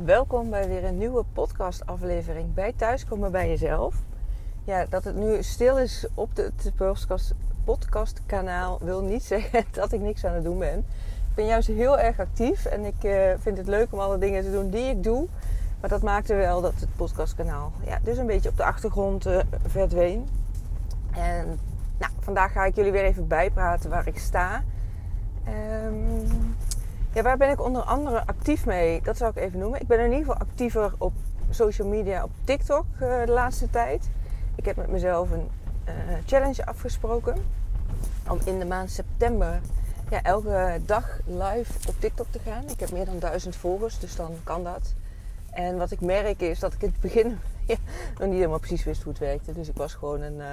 Welkom bij weer een nieuwe podcastaflevering bij Thuiskomen bij Jezelf. Ja, dat het nu stil is op het podcast, podcastkanaal wil niet zeggen dat ik niks aan het doen ben. Ik ben juist heel erg actief en ik uh, vind het leuk om alle dingen te doen die ik doe. Maar dat maakte wel dat het podcastkanaal ja, dus een beetje op de achtergrond uh, verdween. En nou, vandaag ga ik jullie weer even bijpraten waar ik sta. Um, ja, waar ben ik onder andere actief mee? Dat zou ik even noemen. Ik ben in ieder geval actiever op social media, op TikTok uh, de laatste tijd. Ik heb met mezelf een uh, challenge afgesproken om in de maand september ja, elke dag live op TikTok te gaan. Ik heb meer dan duizend volgers, dus dan kan dat. En wat ik merk is dat ik in het begin nog niet helemaal precies wist hoe het werkte. Dus ik was gewoon een uh,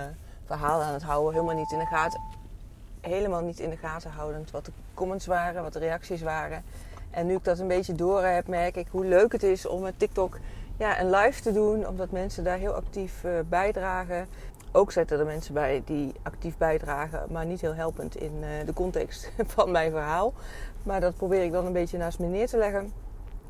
verhaal aan het houden, helemaal niet in de gaten helemaal niet in de gaten houdend wat de comments waren, wat de reacties waren. En nu ik dat een beetje door heb, merk ik hoe leuk het is om met TikTok ja, een live te doen. Omdat mensen daar heel actief uh, bijdragen. Ook zetten er mensen bij die actief bijdragen, maar niet heel helpend in uh, de context van mijn verhaal. Maar dat probeer ik dan een beetje naast me neer te leggen.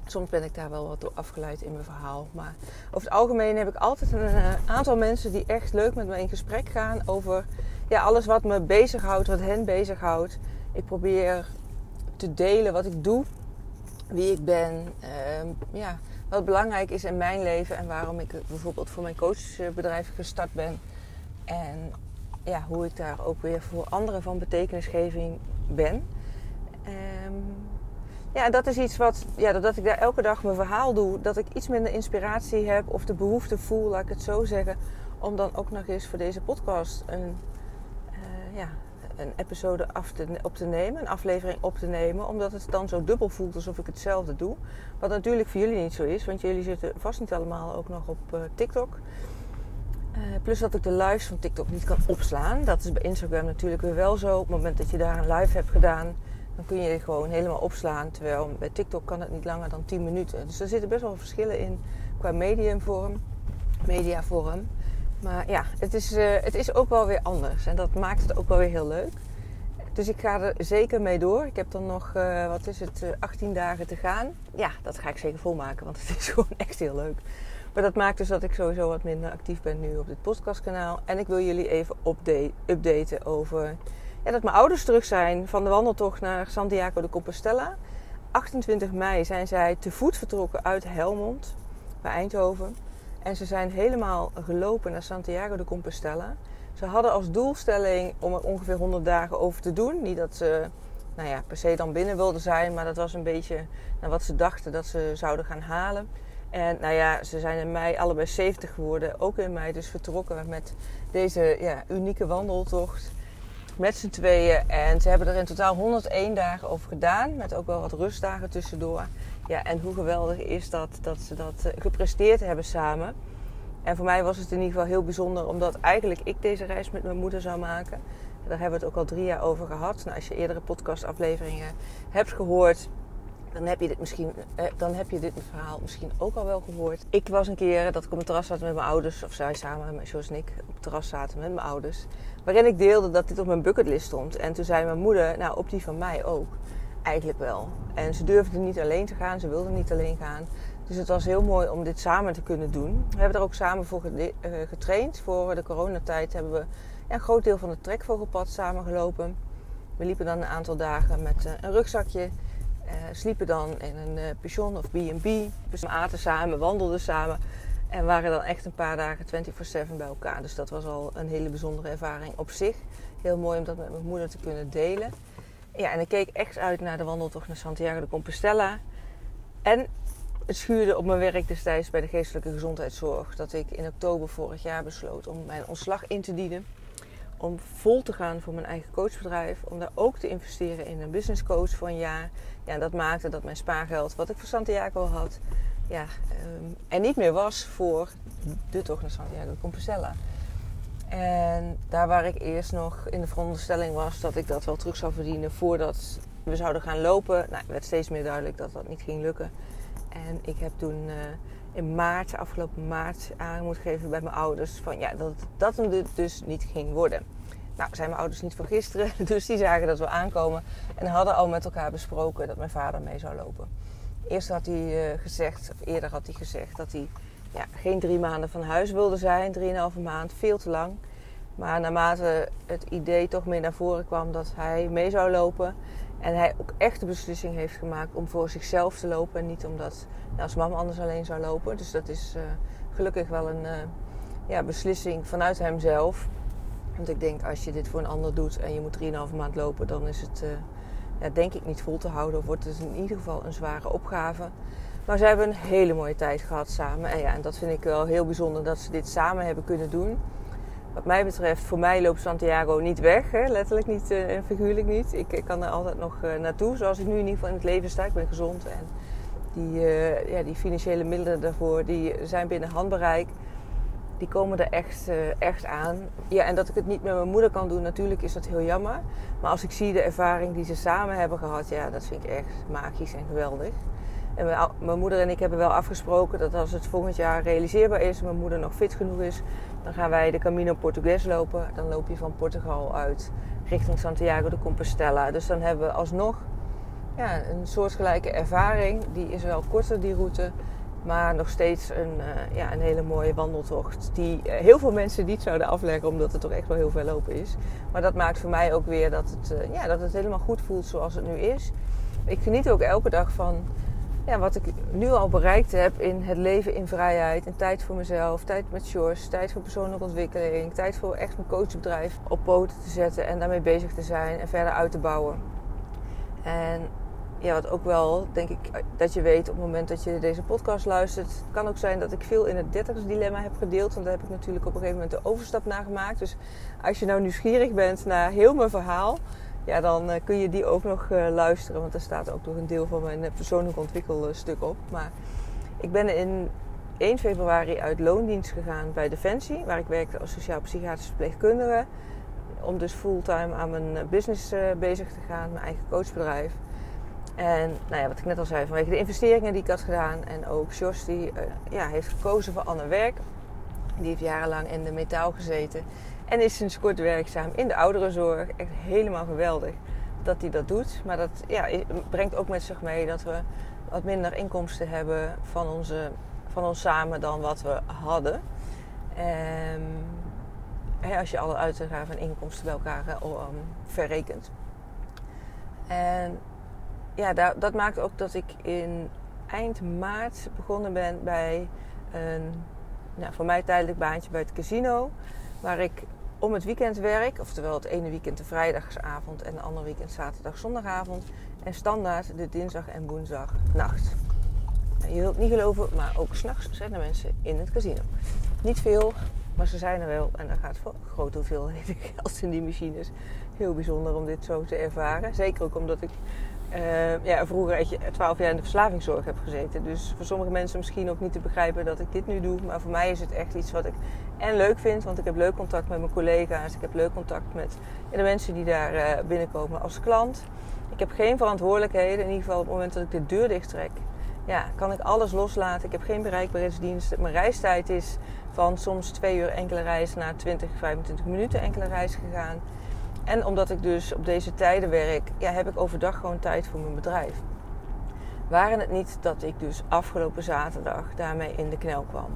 Soms ben ik daar wel wat door afgeleid in mijn verhaal. Maar over het algemeen heb ik altijd een uh, aantal mensen die echt leuk met me in gesprek gaan over ja, alles wat me bezighoudt, wat hen bezighoudt. Ik probeer te delen wat ik doe, wie ik ben, uh, ja, wat belangrijk is in mijn leven en waarom ik bijvoorbeeld voor mijn coachbedrijf gestart ben. En ja, hoe ik daar ook weer voor anderen van betekenisgeving ben. Um, ja, dat is iets wat, ja, doordat ik daar elke dag mijn verhaal doe, dat ik iets minder inspiratie heb of de behoefte voel, laat ik het zo zeggen, om dan ook nog eens voor deze podcast een ja, een episode af te, op te nemen, een aflevering op te nemen, omdat het dan zo dubbel voelt alsof ik hetzelfde doe. Wat natuurlijk voor jullie niet zo is, want jullie zitten vast niet allemaal ook nog op uh, TikTok. Uh, plus dat ik de lives van TikTok niet kan opslaan. Dat is bij Instagram natuurlijk weer wel zo. Op het moment dat je daar een live hebt gedaan, dan kun je gewoon helemaal opslaan. Terwijl bij TikTok kan het niet langer dan 10 minuten. Dus er zitten best wel verschillen in qua mediumvorm, mediavorm. Maar ja, het is, uh, het is ook wel weer anders. En dat maakt het ook wel weer heel leuk. Dus ik ga er zeker mee door. Ik heb dan nog, uh, wat is het, uh, 18 dagen te gaan. Ja, dat ga ik zeker volmaken, want het is gewoon echt heel leuk. Maar dat maakt dus dat ik sowieso wat minder actief ben nu op dit podcastkanaal. En ik wil jullie even update, updaten over ja, dat mijn ouders terug zijn van de wandeltocht naar Santiago de Compostela. 28 mei zijn zij te voet vertrokken uit Helmond bij Eindhoven. En ze zijn helemaal gelopen naar Santiago de Compostela. Ze hadden als doelstelling om er ongeveer 100 dagen over te doen. Niet dat ze nou ja, per se dan binnen wilden zijn, maar dat was een beetje naar wat ze dachten dat ze zouden gaan halen. En nou ja, ze zijn in mei allebei 70 geworden. Ook in mei dus vertrokken met deze ja, unieke wandeltocht. Met z'n tweeën. En ze hebben er in totaal 101 dagen over gedaan. Met ook wel wat rustdagen tussendoor. Ja, en hoe geweldig is dat dat ze dat eh, gepresteerd hebben samen. En voor mij was het in ieder geval heel bijzonder, omdat eigenlijk ik deze reis met mijn moeder zou maken. Daar hebben we het ook al drie jaar over gehad. Nou, als je eerdere podcastafleveringen hebt gehoord, dan heb je dit misschien, eh, dan heb je dit verhaal misschien ook al wel gehoord. Ik was een keer dat ik op het terras zat met mijn ouders, of zij samen met en ik op het terras zaten met mijn ouders, waarin ik deelde dat dit op mijn bucketlist stond. En toen zei mijn moeder, nou op die van mij ook. Eigenlijk wel. En ze durfde niet alleen te gaan, ze wilde niet alleen gaan. Dus het was heel mooi om dit samen te kunnen doen. We hebben er ook samen voor eh, getraind. Voor de coronatijd hebben we een groot deel van het trekvogelpad samen gelopen. We liepen dan een aantal dagen met eh, een rugzakje. Uh, sliepen dan in een pension of B&B. We aten samen, wandelden samen. En waren dan echt een paar dagen 24-7 bij elkaar. Dus dat was al een hele bijzondere ervaring op zich. Heel mooi om dat met mijn moeder te kunnen delen. Ja, en ik keek echt uit naar de wandeltocht naar Santiago de Compostela. En het schuurde op mijn werk destijds bij de geestelijke gezondheidszorg dat ik in oktober vorig jaar besloot om mijn ontslag in te dienen. Om vol te gaan voor mijn eigen coachbedrijf. Om daar ook te investeren in een business coach voor een jaar. Ja, dat maakte dat mijn spaargeld, wat ik voor Santiago had, ja, um, er niet meer was voor de tocht naar Santiago de Compostela. En daar waar ik eerst nog in de veronderstelling was dat ik dat wel terug zou verdienen voordat we zouden gaan lopen, nou, werd steeds meer duidelijk dat dat niet ging lukken. En ik heb toen uh, in maart, afgelopen maart, aan moeten geven bij mijn ouders van ja, dat dat hem dus niet ging worden. Nou, zijn mijn ouders niet van gisteren, dus die zagen dat we aankomen en hadden al met elkaar besproken dat mijn vader mee zou lopen. Eerst had hij uh, gezegd, of eerder had hij gezegd, dat hij ja, geen drie maanden van huis wilde zijn. Drieënhalve maand, veel te lang. Maar naarmate het idee toch meer naar voren kwam dat hij mee zou lopen. En hij ook echt de beslissing heeft gemaakt om voor zichzelf te lopen. En niet omdat nou, als mama anders alleen zou lopen. Dus dat is uh, gelukkig wel een uh, ja, beslissing vanuit hemzelf. Want ik denk als je dit voor een ander doet en je moet 3,5 maand lopen, dan is het uh, ja, denk ik niet vol te houden. Of wordt het in ieder geval een zware opgave. Maar ze hebben een hele mooie tijd gehad samen. En, ja, en dat vind ik wel heel bijzonder dat ze dit samen hebben kunnen doen. Wat mij betreft, voor mij loopt Santiago niet weg. Hè? Letterlijk niet uh, en figuurlijk niet. Ik, ik, kan er altijd nog uh, naartoe. Zoals ik nu in ieder geval in het leven sta. Ik ben gezond. En die, uh, ja, die financiële middelen daarvoor die zijn binnen handbereik. Die komen er echt, echt aan. Ja, en dat ik het niet met mijn moeder kan doen, natuurlijk is dat heel jammer. Maar als ik zie de ervaring die ze samen hebben gehad, ja, dat vind ik echt magisch en geweldig. En mijn moeder en ik hebben wel afgesproken dat als het volgend jaar realiseerbaar is, mijn moeder nog fit genoeg is, dan gaan wij de Camino Portugues lopen. Dan loop je van Portugal uit richting Santiago de Compostela. Dus dan hebben we alsnog ja, een soortgelijke ervaring. Die is wel korter, die route. Maar nog steeds een, uh, ja, een hele mooie wandeltocht. Die uh, heel veel mensen niet zouden afleggen, omdat het toch echt wel heel veel lopen is. Maar dat maakt voor mij ook weer dat het, uh, ja, dat het helemaal goed voelt zoals het nu is. Ik geniet ook elke dag van ja, wat ik nu al bereikt heb in het leven in vrijheid. En tijd voor mezelf, tijd met Sjors, tijd voor persoonlijke ontwikkeling. Tijd voor echt mijn coachbedrijf op poten te zetten en daarmee bezig te zijn en verder uit te bouwen. En ja, wat ook wel, denk ik, dat je weet op het moment dat je deze podcast luistert. Het kan ook zijn dat ik veel in het dertigersdilemma heb gedeeld. Want daar heb ik natuurlijk op een gegeven moment de overstap naar gemaakt. Dus als je nou nieuwsgierig bent naar heel mijn verhaal ja, dan uh, kun je die ook nog uh, luisteren. Want er staat ook nog een deel van mijn uh, persoonlijk ontwikkelstuk op. Maar ik ben in 1 februari uit loondienst gegaan bij Defensie, waar ik werkte als sociaal-psychiatrische verpleegkundige. Om dus fulltime aan mijn business bezig te gaan, mijn eigen coachbedrijf. En nou ja, wat ik net al zei, vanwege de investeringen die ik had gedaan. En ook Jos die ja, heeft gekozen voor ander werk. Die heeft jarenlang in de metaal gezeten. En is sinds kort werkzaam in de ouderenzorg. Echt helemaal geweldig dat hij dat doet. Maar dat ja, brengt ook met zich mee dat we wat minder inkomsten hebben van, onze, van ons samen dan wat we hadden. Um, als je alle uitgaven en inkomsten bij elkaar um, verrekent. En ja, dat, dat maakt ook dat ik in eind maart begonnen ben bij een nou, voor mij tijdelijk baantje bij het casino. Waar ik om het weekend werk. Oftewel het ene weekend de vrijdagsavond en het andere weekend zaterdag, zondagavond. En standaard de dinsdag en woensdag nacht. Nou, je wilt niet geloven, maar ook s'nachts zijn er mensen in het casino. Niet veel, maar ze zijn er wel. En daar gaat voor grote hoeveelheden geld in die machines. Heel bijzonder om dit zo te ervaren. Zeker ook omdat ik uh, ja, vroeger 12 jaar in de verslavingszorg heb gezeten. Dus voor sommige mensen misschien ook niet te begrijpen dat ik dit nu doe. Maar voor mij is het echt iets wat ik en leuk vind. Want ik heb leuk contact met mijn collega's. Ik heb leuk contact met de mensen die daar uh, binnenkomen als klant. Ik heb geen verantwoordelijkheden. In ieder geval op het moment dat ik de deur dicht trek. Ja, kan ik alles loslaten. Ik heb geen bereikbaarheidsdienst. Mijn reistijd is van soms twee uur enkele reis naar 20, 25 minuten enkele reis gegaan. En omdat ik dus op deze tijden werk, ja, heb ik overdag gewoon tijd voor mijn bedrijf. Waren het niet dat ik dus afgelopen zaterdag daarmee in de knel kwam.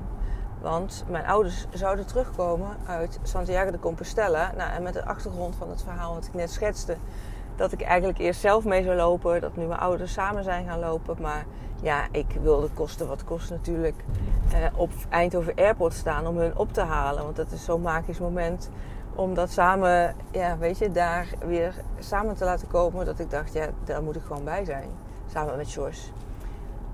Want mijn ouders zouden terugkomen uit Santiago de Compostela. Nou, en met de achtergrond van het verhaal wat ik net schetste. Dat ik eigenlijk eerst zelf mee zou lopen. Dat nu mijn ouders samen zijn gaan lopen. Maar ja, ik wilde kosten wat kost natuurlijk eh, op Eindhoven Airport staan om hun op te halen. Want dat is zo'n magisch moment om dat samen, ja, weet je, daar weer samen te laten komen. Dat ik dacht, ja, daar moet ik gewoon bij zijn. Samen met George.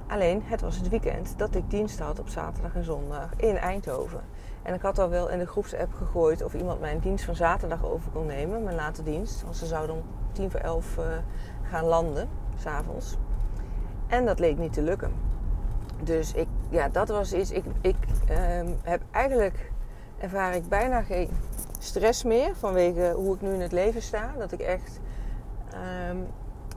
Alleen, het was het weekend dat ik dienst had op zaterdag en zondag in Eindhoven. En ik had al wel in de groepsapp gegooid of iemand mijn dienst van zaterdag over kon nemen, mijn late dienst. Want ze zouden om tien voor elf uh, gaan landen, s'avonds. En dat leek niet te lukken. Dus ik, ja, dat was iets. Ik, ik um, heb eigenlijk ervaar ik bijna geen stress meer vanwege hoe ik nu in het leven sta. Dat ik echt, um,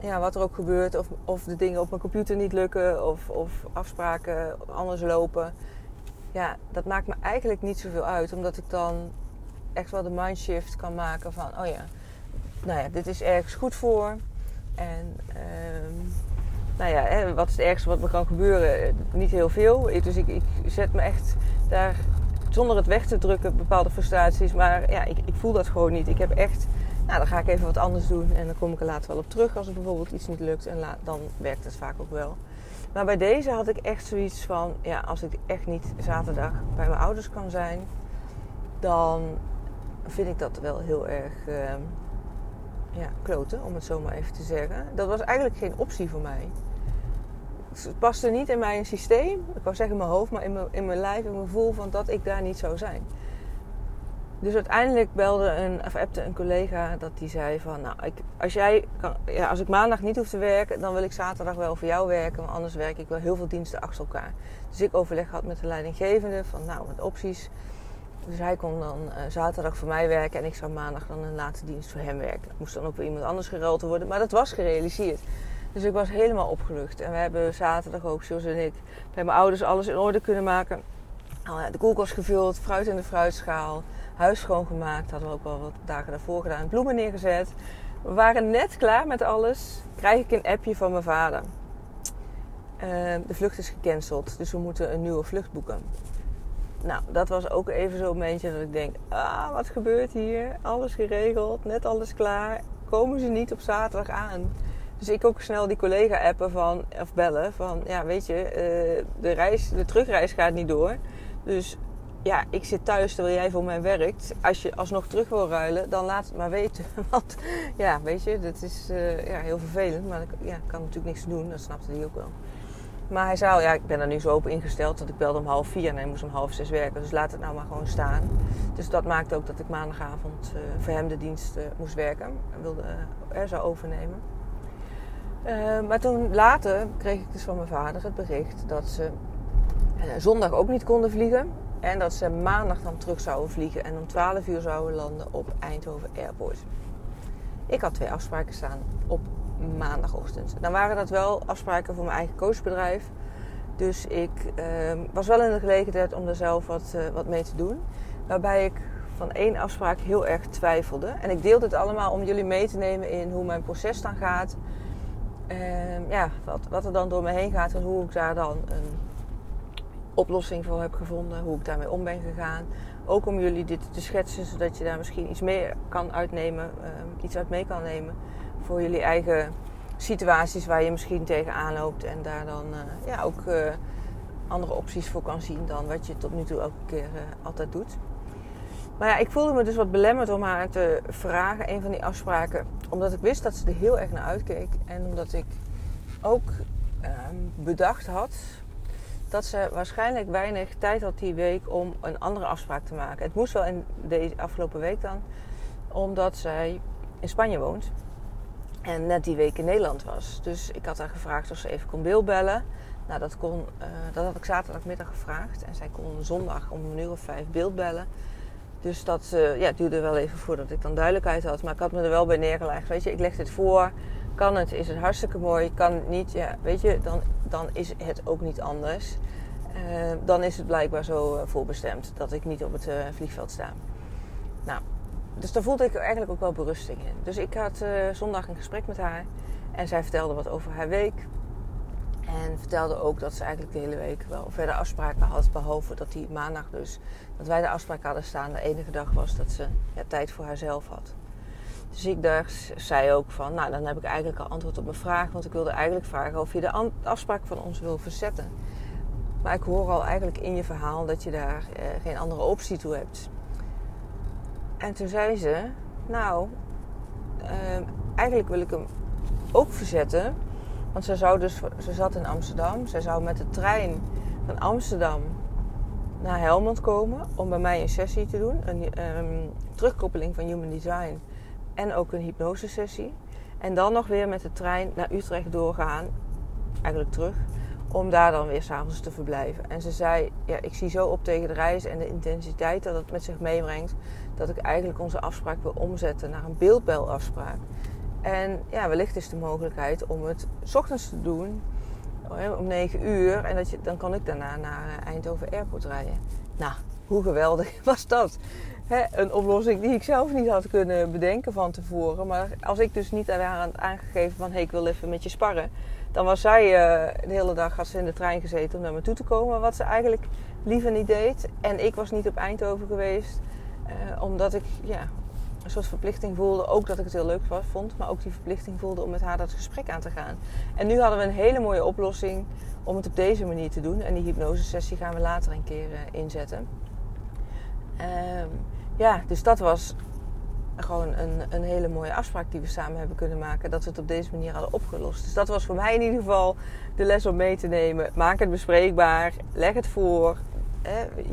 ja, wat er ook gebeurt, of, of de dingen op mijn computer niet lukken, of, of afspraken anders lopen. Ja, dat maakt me eigenlijk niet zoveel uit, omdat ik dan echt wel de mindshift kan maken van, oh ja, nou ja, dit is ergens goed voor. En um, nou ja, hè, wat is het ergste wat me kan gebeuren? Niet heel veel. Dus ik, ik zet me echt daar zonder het weg te drukken, bepaalde frustraties. Maar ja, ik, ik voel dat gewoon niet. Ik heb echt, nou dan ga ik even wat anders doen. En dan kom ik er later wel op terug als er bijvoorbeeld iets niet lukt. En dan werkt het vaak ook wel. Maar bij deze had ik echt zoiets van, ja, als ik echt niet zaterdag bij mijn ouders kan zijn, dan vind ik dat wel heel erg uh, ja, kloten, om het zo maar even te zeggen. Dat was eigenlijk geen optie voor mij. Het paste niet in mijn systeem, ik wou zeggen in mijn hoofd, maar in mijn, in mijn lijf, in mijn gevoel van dat ik daar niet zou zijn. Dus uiteindelijk belde een, of appte een collega dat die zei van... Nou, ik, als, jij kan, ja, als ik maandag niet hoef te werken, dan wil ik zaterdag wel voor jou werken. Want anders werk ik wel heel veel diensten achter elkaar. Dus ik overleg had met de leidinggevende van nou, wat opties. Dus hij kon dan uh, zaterdag voor mij werken en ik zou maandag dan een late dienst voor hem werken. Dat moest dan ook weer iemand anders geruild worden. Maar dat was gerealiseerd. Dus ik was helemaal opgelucht. En we hebben zaterdag ook, zoals en ik, bij mijn ouders alles in orde kunnen maken. De koelkast gevuld, fruit in de fruitschaal huis schoongemaakt. Hadden we ook wel wat dagen daarvoor gedaan. Bloemen neergezet. We waren net klaar met alles. Krijg ik een appje van mijn vader. Uh, de vlucht is gecanceld. Dus we moeten een nieuwe vlucht boeken. Nou, dat was ook even zo'n momentje dat ik denk... Ah, wat gebeurt hier? Alles geregeld. Net alles klaar. Komen ze niet op zaterdag aan? Dus ik ook snel die collega appen van, of bellen van... Ja, weet je, uh, de, reis, de terugreis gaat niet door. Dus ja, ik zit thuis terwijl jij voor mij werkt. Als je alsnog terug wil ruilen, dan laat het maar weten. Want ja, weet je, dat is uh, ja, heel vervelend. Maar ik ja, kan natuurlijk niks doen, dat snapte hij ook wel. Maar hij zei, ja, ik ben er nu zo open ingesteld dat ik belde om half vier en hij moest om half zes werken. Dus laat het nou maar gewoon staan. Dus dat maakte ook dat ik maandagavond uh, voor hem de dienst moest werken. En wilde, er zou overnemen. Maar toen later kreeg ik dus van mijn vader het bericht dat ze zondag ook niet konden vliegen. En dat ze maandag dan terug zouden vliegen en om 12 uur zouden landen op Eindhoven Airport. Ik had twee afspraken staan op maandagochtend. Dan waren dat wel afspraken voor mijn eigen coachbedrijf. Dus ik uh, was wel in de gelegenheid om er zelf wat, uh, wat mee te doen. Waarbij ik van één afspraak heel erg twijfelde. En ik deel dit allemaal om jullie mee te nemen in hoe mijn proces dan gaat. Uh, ja, wat, wat er dan door me heen gaat en hoe ik daar dan een oplossing voor heb gevonden, hoe ik daarmee om ben gegaan. Ook om jullie dit te schetsen, zodat je daar misschien iets meer kan uitnemen, uh, iets uit mee kan nemen voor jullie eigen situaties waar je misschien tegenaan loopt en daar dan uh, ja, ook uh, andere opties voor kan zien dan wat je tot nu toe elke keer eh, altijd doet. Maar ja, ik voelde me dus wat belemmerd om haar te vragen, een van die afspraken, omdat ik wist dat ze er heel erg naar uitkeek en omdat ik ook ehm, bedacht had dat ze waarschijnlijk weinig tijd had die week om een andere afspraak te maken. Het moest wel in deze afgelopen week dan, omdat zij in Spanje woont en net die week in Nederland was. Dus ik had haar gevraagd of ze even kon beeldbellen. Nou, dat, kon, uh, dat had ik zaterdagmiddag gevraagd. En zij kon zondag om een uur of vijf beeldbellen. Dus dat uh, ja, duurde wel even voordat ik dan duidelijkheid had. Maar ik had me er wel bij neergelegd. Weet je, ik leg dit voor. Kan het, is het hartstikke mooi. Kan het niet, ja, weet je, dan, dan is het ook niet anders. Uh, dan is het blijkbaar zo uh, voorbestemd dat ik niet op het vliegveld sta. Nou, dus daar voelde ik eigenlijk ook wel berusting in. Dus ik had zondag een gesprek met haar en zij vertelde wat over haar week. En vertelde ook dat ze eigenlijk de hele week wel verder afspraken had. Behalve dat die maandag dus, dat wij de afspraak hadden staan. De enige dag was dat ze ja, tijd voor haarzelf had. Dus ik dacht, zei ook van, nou dan heb ik eigenlijk al antwoord op mijn vraag. Want ik wilde eigenlijk vragen of je de afspraak van ons wil verzetten. Maar ik hoor al eigenlijk in je verhaal dat je daar eh, geen andere optie toe hebt. En toen zei ze, nou, eh, eigenlijk wil ik hem ook verzetten. Want ze, zou dus, ze zat in Amsterdam. Zij zou met de trein van Amsterdam naar Helmond komen om bij mij een sessie te doen. Een um, terugkoppeling van Human Design en ook een hypnosesessie. En dan nog weer met de trein naar Utrecht doorgaan, eigenlijk terug, om daar dan weer s'avonds te verblijven. En ze zei, ja, ik zie zo op tegen de reis en de intensiteit dat het met zich meebrengt, dat ik eigenlijk onze afspraak wil omzetten naar een beeldbelafspraak. En ja, wellicht is de mogelijkheid om het s ochtends te doen, om 9 uur, en dat je, dan kan ik daarna naar Eindhoven Airport rijden. Nou, hoe geweldig was dat? een oplossing die ik zelf niet had kunnen bedenken van tevoren. Maar als ik dus niet aan had aangegeven van... hé, hey, ik wil even met je sparren... Dan was zij uh, de hele dag had ze in de trein gezeten om naar me toe te komen. Wat ze eigenlijk liever niet deed. En ik was niet op Eindhoven geweest. Uh, omdat ik ja, een soort verplichting voelde. Ook dat ik het heel leuk vond. Maar ook die verplichting voelde om met haar dat gesprek aan te gaan. En nu hadden we een hele mooie oplossing om het op deze manier te doen. En die hypnosesessie gaan we later een keer uh, inzetten. Um, ja, dus dat was gewoon een, een hele mooie afspraak die we samen hebben kunnen maken. Dat we het op deze manier hadden opgelost. Dus dat was voor mij in ieder geval de les om mee te nemen. Maak het bespreekbaar. Leg het voor.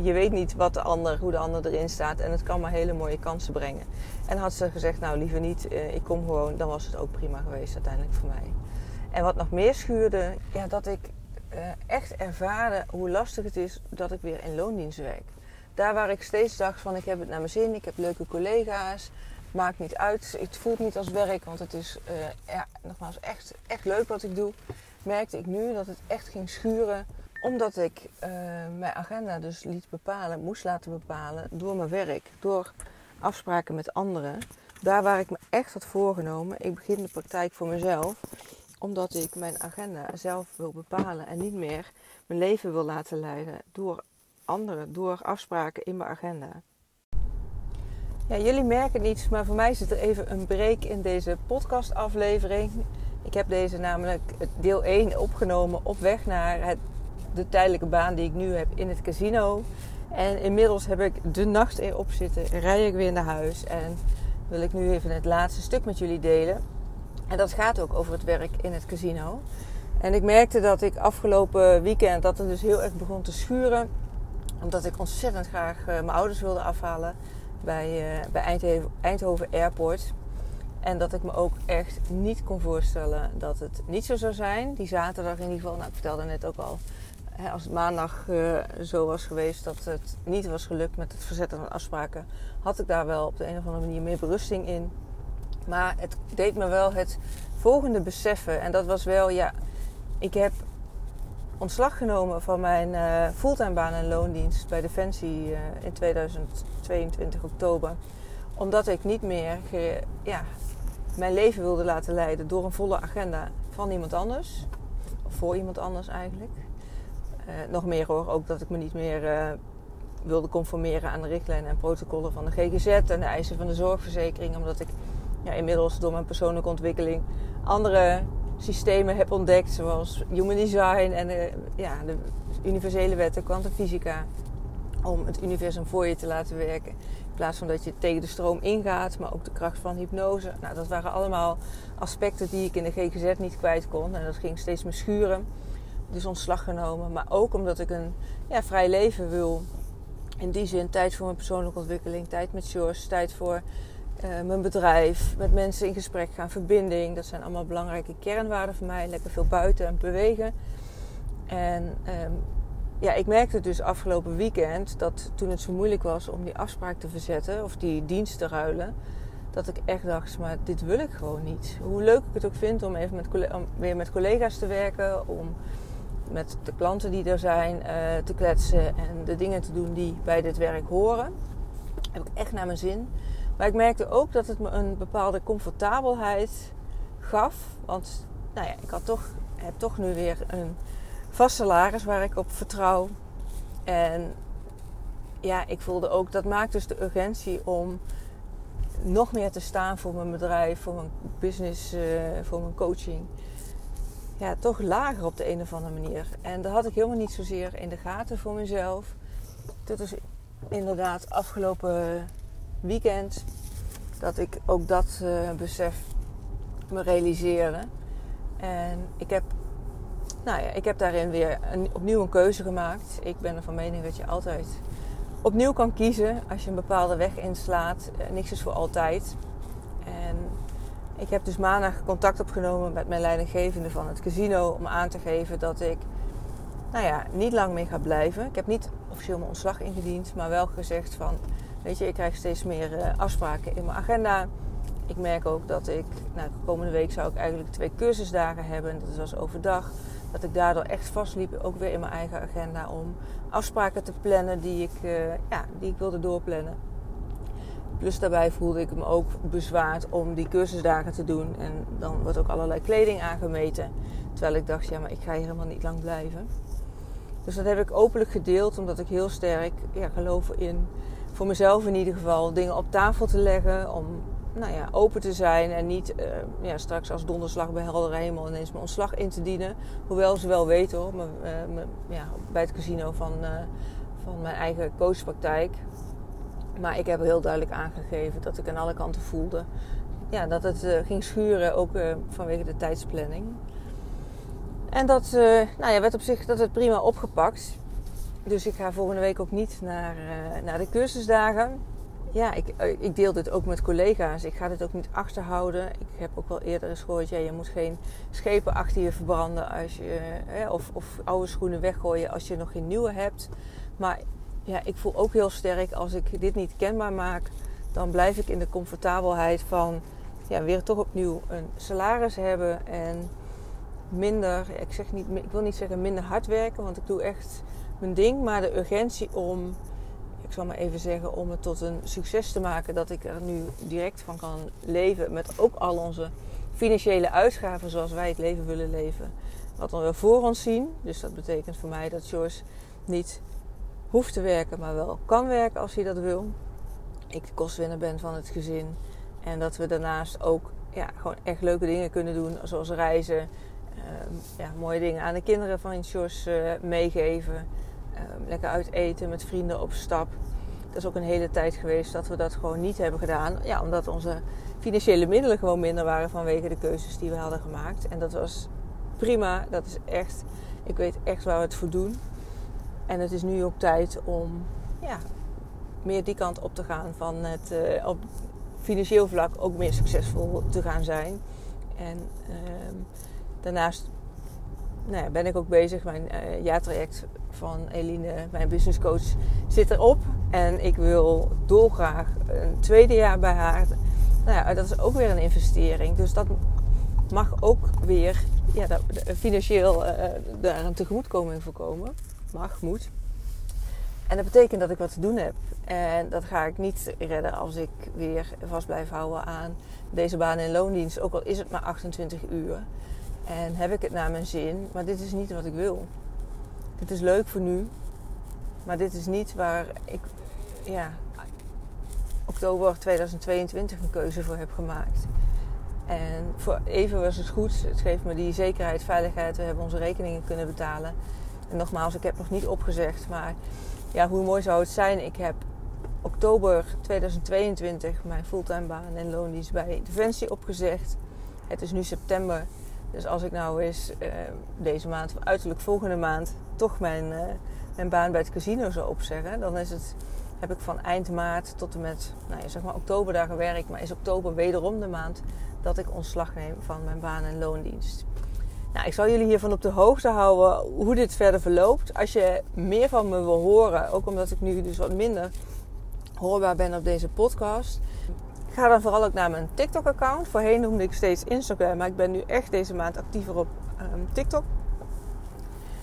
Je weet niet wat de ander, hoe de ander erin staat. En het kan maar hele mooie kansen brengen. En had ze gezegd, nou liever niet, eh, ik kom gewoon. Dan was het ook prima geweest uiteindelijk voor mij. En wat nog meer schuurde, ja, dat ik eh, echt ervaarde hoe lastig het is dat ik weer in loondienst werk. Daar waar ik steeds dacht van ik heb het naar mijn zin, ik heb leuke collega's, maakt niet uit. Het voelt niet als werk, want het is uh, ja, nogmaals echt, echt leuk wat ik doe. Merkte ik nu dat het echt ging schuren, omdat ik uh, mijn agenda dus liet bepalen, moest laten bepalen door mijn werk, door afspraken met anderen. Daar waar ik me echt had voorgenomen, ik begin de praktijk voor mezelf, omdat ik mijn agenda zelf wil bepalen en niet meer mijn leven wil laten leiden door anderen, door afspraken in mijn agenda. Ja, jullie merken niets, maar voor mij zit er even een break in deze podcastaflevering. Ik heb deze namelijk deel 1 opgenomen op weg naar het, de tijdelijke baan die ik nu heb in het casino. En inmiddels heb ik de nacht erop zitten, rij ik weer naar huis en wil ik nu even het laatste stuk met jullie delen. En dat gaat ook over het werk in het casino. En ik merkte dat ik afgelopen weekend dat het dus heel erg begon te schuren. Omdat ik ontzettend graag eh, mijn ouders wilde afhalen bij, uh, bij Eindhoven, Eindhoven Airport. En dat ik me ook echt niet kon voorstellen dat het niet zo zou zijn. Die zaterdag in ieder geval, nou ik vertelde net ook al, als het maandag uh, zo was geweest dat het niet was gelukt met het verzetten van afspraken, had ik daar wel op de een of andere manier meer berusting in. Maar het deed me wel het volgende beseffen. En dat was wel, ja, ik heb ontslag genomen van mijn uh, fulltime baan en loondienst bij Defensie uh, in 2022 oktober. Omdat ik niet meer ja, mijn leven wilde laten leiden door een volle agenda van iemand anders. Of voor iemand anders eigenlijk. Uh, nog meer hoor, ook dat ik me niet meer wilde conformeren aan de richtlijnen en protocollen van de GGZ en de eisen van de zorgverzekering. Omdat ik ja, inmiddels door mijn persoonlijke ontwikkeling andere systemen heb ontdekt, zoals human design en de, ja, de universele wetten, kwantumfysica, om het universum voor je te laten werken. In plaats van dat je tegen de stroom ingaat, maar ook de kracht van hypnose. Nou, dat waren allemaal aspecten die ik in de GGZ niet kwijt kon. En dat ging steeds me schuren. Dus ontslag genomen. Maar ook omdat ik een ja, vrij leven wil. In die zin tijd voor mijn persoonlijke ontwikkeling, tijd met George, tijd voor uh, mijn bedrijf, met mensen in gesprek gaan, verbinding. Dat zijn allemaal belangrijke kernwaarden voor mij. Lekker veel buiten en bewegen. En um, ja, ik merkte dus afgelopen weekend dat toen het zo moeilijk was om die afspraak te verzetten of die dienst te ruilen, dat ik echt dacht, maar dit wil ik gewoon niet. Hoe leuk ik het ook vind om even met, om weer met collega's te werken, om met de klanten die er zijn uh, te kletsen en de dingen te doen die bij dit werk horen, heb ik echt naar mijn zin. Maar ik merkte ook dat het me een bepaalde comfortabelheid gaf. Want nou ja, ik had toch, heb toch nu weer een vast salaris waar ik op vertrouw. En ja, ik voelde ook, dat maakt dus de urgentie om nog meer te staan voor mijn bedrijf, voor mijn business, uh, voor mijn coaching. Ja, toch lager op de een of andere manier. En dat had ik helemaal niet zozeer in de gaten voor mezelf. Dit is inderdaad afgelopen weekend dat ik ook dat uh, besef me realiseerde. En ik heb, nou ja, ik heb daarin weer een, opnieuw een keuze gemaakt. Ik ben er van mening dat je altijd opnieuw kan kiezen als je een bepaalde weg inslaat. Uh, niks is voor altijd. Ik heb dus maandag contact opgenomen met mijn leidinggevende van het casino om aan te geven dat ik nou ja, niet lang meer ga blijven. Ik heb niet officieel mijn ontslag ingediend, maar wel gezegd van Weet je, ik krijg steeds meer uh, afspraken in mijn agenda. Ik merk ook dat ik, nou, komende week zou ik eigenlijk twee cursusdagen hebben. Dat was overdag. Dat ik daardoor echt vastliep, ook weer in mijn eigen agenda, om afspraken te plannen die ik, uh, ja, die ik wilde doorplannen. Plus daarbij voelde ik me ook bezwaard om die cursusdagen te doen. En dan wordt ook allerlei kleding aangemeten. Terwijl ik dacht, ja, maar ik ga hier helemaal niet lang blijven. Dus dat heb ik openlijk gedeeld, omdat ik heel sterk ja, geloof in, voor mezelf in ieder geval, dingen op tafel te leggen. Om nou ja, open te zijn en niet uh, ja, straks als donderslag bij heldere hemel ineens mijn ontslag in te dienen. Hoewel ze wel weten hoor, me, ja, bij het casino van, uh, van mijn eigen coachpraktijk. Maar ik heb heel duidelijk aangegeven dat ik aan alle kanten voelde ja, dat het ging schuren, ook vanwege de tijdsplanning. En dat nou ja, werd op zich dat het prima opgepakt. Dus ik ga volgende week ook niet naar, naar de cursusdagen ja, ik, eh, ik deel dit ook met collega's. Ik ga dit ook niet achterhouden. Ik heb ook wel eerder eens gehoord, ja, je moet geen schepen achter je verbranden als je, of, of oude schoenen weggooien als je nog geen nieuwe hebt. Maar ja, ik voel ook heel sterk als ik dit niet kenbaar maak, dan blijf ik in de comfortabelheid van ja, weer toch opnieuw een salaris hebben en minder, ik, zeg niet, ik wil niet zeggen minder hard werken, want ik doe echt mijn ding, maar de urgentie om ik zal maar even zeggen, om het tot een succes te maken, dat ik er nu direct van kan leven. Met ook al onze financiële uitgaven zoals wij het leven willen leven. Wat we voor ons zien. Dus dat betekent voor mij dat Joyce niet hoeft te werken, maar wel kan werken als hij dat wil. Ik de kostwinner ben van het gezin. En dat we daarnaast ook ja, gewoon echt leuke dingen kunnen doen, zoals reizen. Ehm, ja, mooie dingen aan de kinderen van Joyce uh, meegeven. Ehm, lekker uit eten met vrienden op stap. Dat is ook een hele tijd geweest dat we dat gewoon niet hebben gedaan. Ja, omdat onze financiële middelen gewoon minder waren vanwege de keuzes die we hadden gemaakt. En dat was prima. Dat is echt, ik weet echt waar we het voor doen. En het is nu ook tijd om ja, meer die kant op te gaan van het uh, op financieel vlak ook meer succesvol te gaan zijn. En uh, daarnaast nou ben ik ook bezig. Mijn uh, jaartraject van Eline, mijn business coach, zit erop. En ik wil dolgraag een tweede jaar bij haar. Nou ja, dat is ook weer een investering. Dus dat mag ook weer ja, financieel uh, daar een tegemoetkoming voorkomen. Mag, moet. En dat betekent dat ik wat te doen heb. En dat ga ik niet redden als ik weer vast blijf houden aan deze baan in loondienst. Ook al is het maar 28 uur. En heb ik het naar mijn zin. Maar dit is niet wat ik wil. Dit is leuk voor nu. Maar dit is niet waar ik ja, oktober 2022 een keuze voor heb gemaakt. En voor even was het goed. Het geeft me die zekerheid, veiligheid. We hebben onze rekeningen kunnen betalen. En nogmaals, ik heb nog niet opgezegd. Maar ja, hoe mooi zou het zijn? Ik heb oktober 2022 mijn fulltime baan en loondienst bij Defensie opgezegd. Het is nu september dus als ik nou eens uh, deze maand, of uiterlijk volgende maand, toch mijn, uh, mijn baan bij het casino zou opzeggen, dan is het, heb ik van eind maart tot en met nou ja, zeg maar oktober daar gewerkt. Maar is oktober wederom de maand dat ik ontslag neem van mijn baan en loondienst. Nou, ik zal jullie hiervan op de hoogte houden hoe dit verder verloopt. Als je meer van me wil horen, ook omdat ik nu dus wat minder hoorbaar ben op deze podcast, Ga dan vooral ook naar mijn TikTok-account. Voorheen noemde ik steeds Instagram, maar ik ben nu echt deze maand actiever op um, TikTok.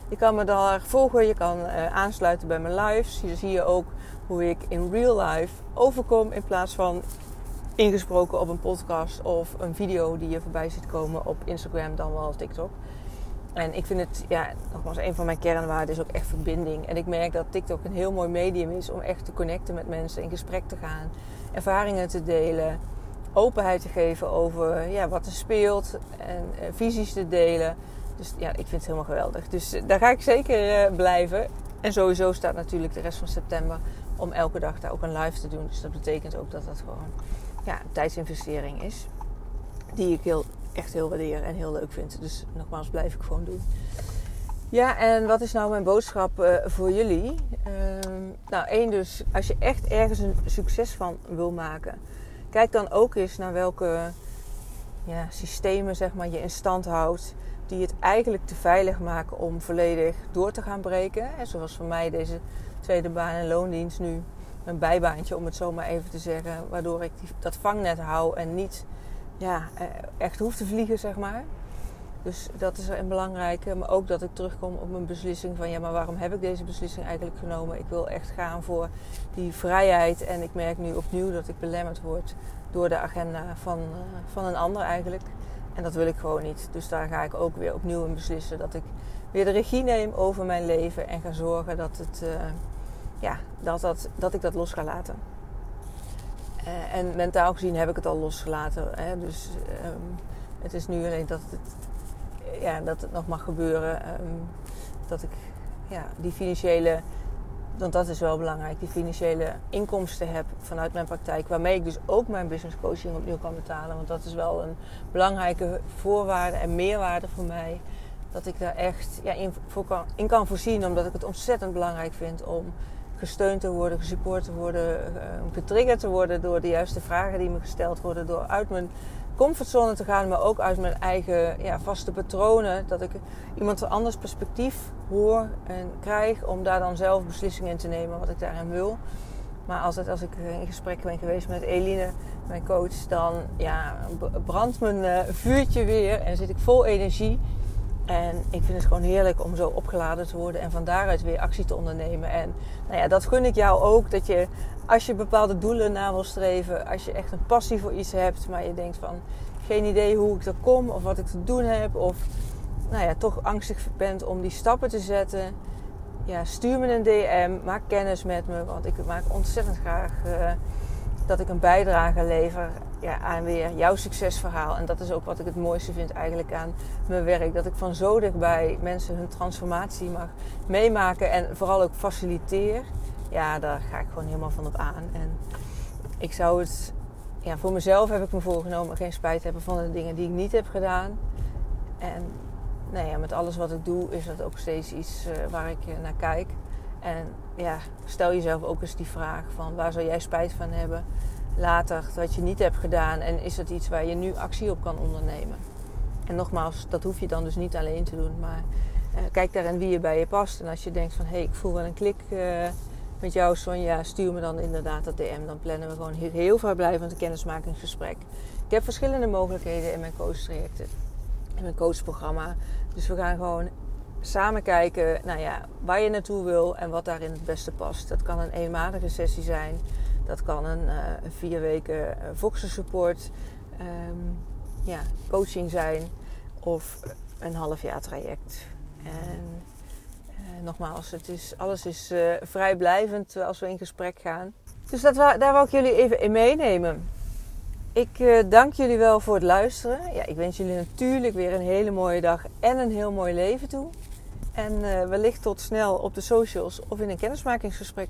Je kan me daar volgen, je kan uh, aansluiten bij mijn lives. Hier zie je ook hoe ik in real life overkom in plaats van ingesproken op een podcast of een video die je voorbij ziet komen op Instagram dan wel TikTok. En ik vind het, ja, nogmaals, een van mijn kernwaarden is ook echt verbinding. En ik merk dat TikTok een heel mooi medium is om echt te connecten met mensen, in gesprek te gaan ervaringen te delen, openheid te geven over ja, wat er speelt en uh, visies te delen. Dus ja, ik vind het helemaal geweldig. Dus uh, daar ga ik zeker uh, blijven. En sowieso staat natuurlijk de rest van september om elke dag daar ook een live te doen. Dus dat betekent ook dat dat gewoon ja, een tijdsinvestering is. Die ik heel, echt heel waardeer en heel leuk vind. Dus nogmaals, blijf ik gewoon doen. Ja, en wat is nou mijn boodschap uh, voor jullie? Uh, nou, één dus, als je echt ergens een succes van wil maken, kijk dan ook eens naar welke ja, systemen zeg maar, je in stand houdt die het eigenlijk te veilig maken om volledig door te gaan breken. En zoals voor mij deze tweede baan en loondienst nu een bijbaantje, om het zo maar even te zeggen, waardoor ik die, dat vangnet hou en niet ja, eh, echt hoef te vliegen, zeg maar. Dus dat is een belangrijke. Maar ook dat ik terugkom op mijn beslissing van ja, maar waarom heb ik deze beslissing eigenlijk genomen? Ik wil echt gaan voor die vrijheid. En ik merk nu opnieuw dat ik belemmerd word door de agenda van, uh, van een ander eigenlijk. En dat wil ik gewoon niet. Dus daar ga ik ook weer opnieuw in beslissen dat ik weer de regie neem over mijn leven en ga zorgen dat, het, uh, ja, dat, dat, dat ik dat los ga laten. Uh, en mentaal gezien heb ik het al losgelaten. Hè? Dus um, het is nu alleen dat het, ja, dat het nog mag gebeuren. Um, dat ik ja, die financiële, want dat is wel belangrijk, die financiële inkomsten heb vanuit mijn praktijk. Waarmee ik dus ook mijn business coaching opnieuw kan betalen. Want dat is wel een belangrijke voorwaarde en meerwaarde voor mij. Dat ik daar echt ja, in, voor kan, in kan voorzien. Omdat ik het ontzettend belangrijk vind om gesteund te worden, gesupport te worden, uh, getriggerd te worden door de juiste vragen die me gesteld worden. Door uit mijn comfortzone te gaan, maar ook uit mijn eigen ja, vaste patronen. Dat ik iemand anders perspectief hoor en krijg om daar dan zelf beslissingen in te nemen wat ik daarin wil. Maar altijd als ik in gesprek ben geweest met Eline, mijn coach, dan ja, brandt mijn uh, vuurtje weer en zit ik vol energie. En ik vind het gewoon heerlijk om zo opgeladen te worden en van daaruit weer actie te ondernemen. En nou ja, dat gun ik jou ook. Dat je als je bepaalde doelen na wil streven, als je echt een passie voor iets hebt, maar je denkt van geen idee hoe ik er kom of wat ik te doen heb, of nou ja, toch angstig bent om die stappen te zetten, ja, stuur me een DM, maak kennis met me, want ik maak ontzettend graag uh, dat ik een bijdrage lever ja, aan weer jouw succesverhaal. En dat is ook wat ik het mooiste vind eigenlijk aan mijn werk. Dat ik van zo dichtbij mensen hun transformatie mag meemaken en vooral ook faciliteer ja, daar ga ik gewoon helemaal van op aan. En ik zou het, ja, voor mezelf heb ik me voorgenomen geen spijt hebben van de dingen die ik niet heb gedaan. En nou met alles wat ik doe is dat ook steeds iets uh, waar ik naar kijk. En ja, stel jezelf ook eens die vraag van waar zou jij spijt van hebben later wat je niet hebt gedaan en is dat iets waar je nu actie op kan ondernemen. En nogmaals, dat hoef je dan dus niet alleen te doen, maar uh, kijk daarin wie je bij je past. En als je denkt van hé, hey, ik voel wel een klik uh, met jou, Sonja, stuur me dan inderdaad dat DM. Dan plannen we gewoon heel, heel vrijblijvend een kennismakingsgesprek. Ik heb verschillende mogelijkheden in mijn coachtrajecten, in mijn coachprogramma. Dus we gaan gewoon samen kijken nou ja, waar je naartoe wil en wat daarin het beste past. Dat kan een eenmalige sessie zijn. Dat kan een, uh, een vier weken uh, Voxer support um, ja, coaching zijn. Of een half jaar traject. En nogmaals, het is, alles is uh, vrijblijvend als we in gesprek gaan. Dus dat, daar wou ik jullie even in meenemen. Ik dank jullie wel voor het luisteren. Ja, ik wens jullie natuurlijk weer een hele mooie dag en een heel mooi leven toe. En wellicht tot snel op de socials of in een kennismakingsgesprek.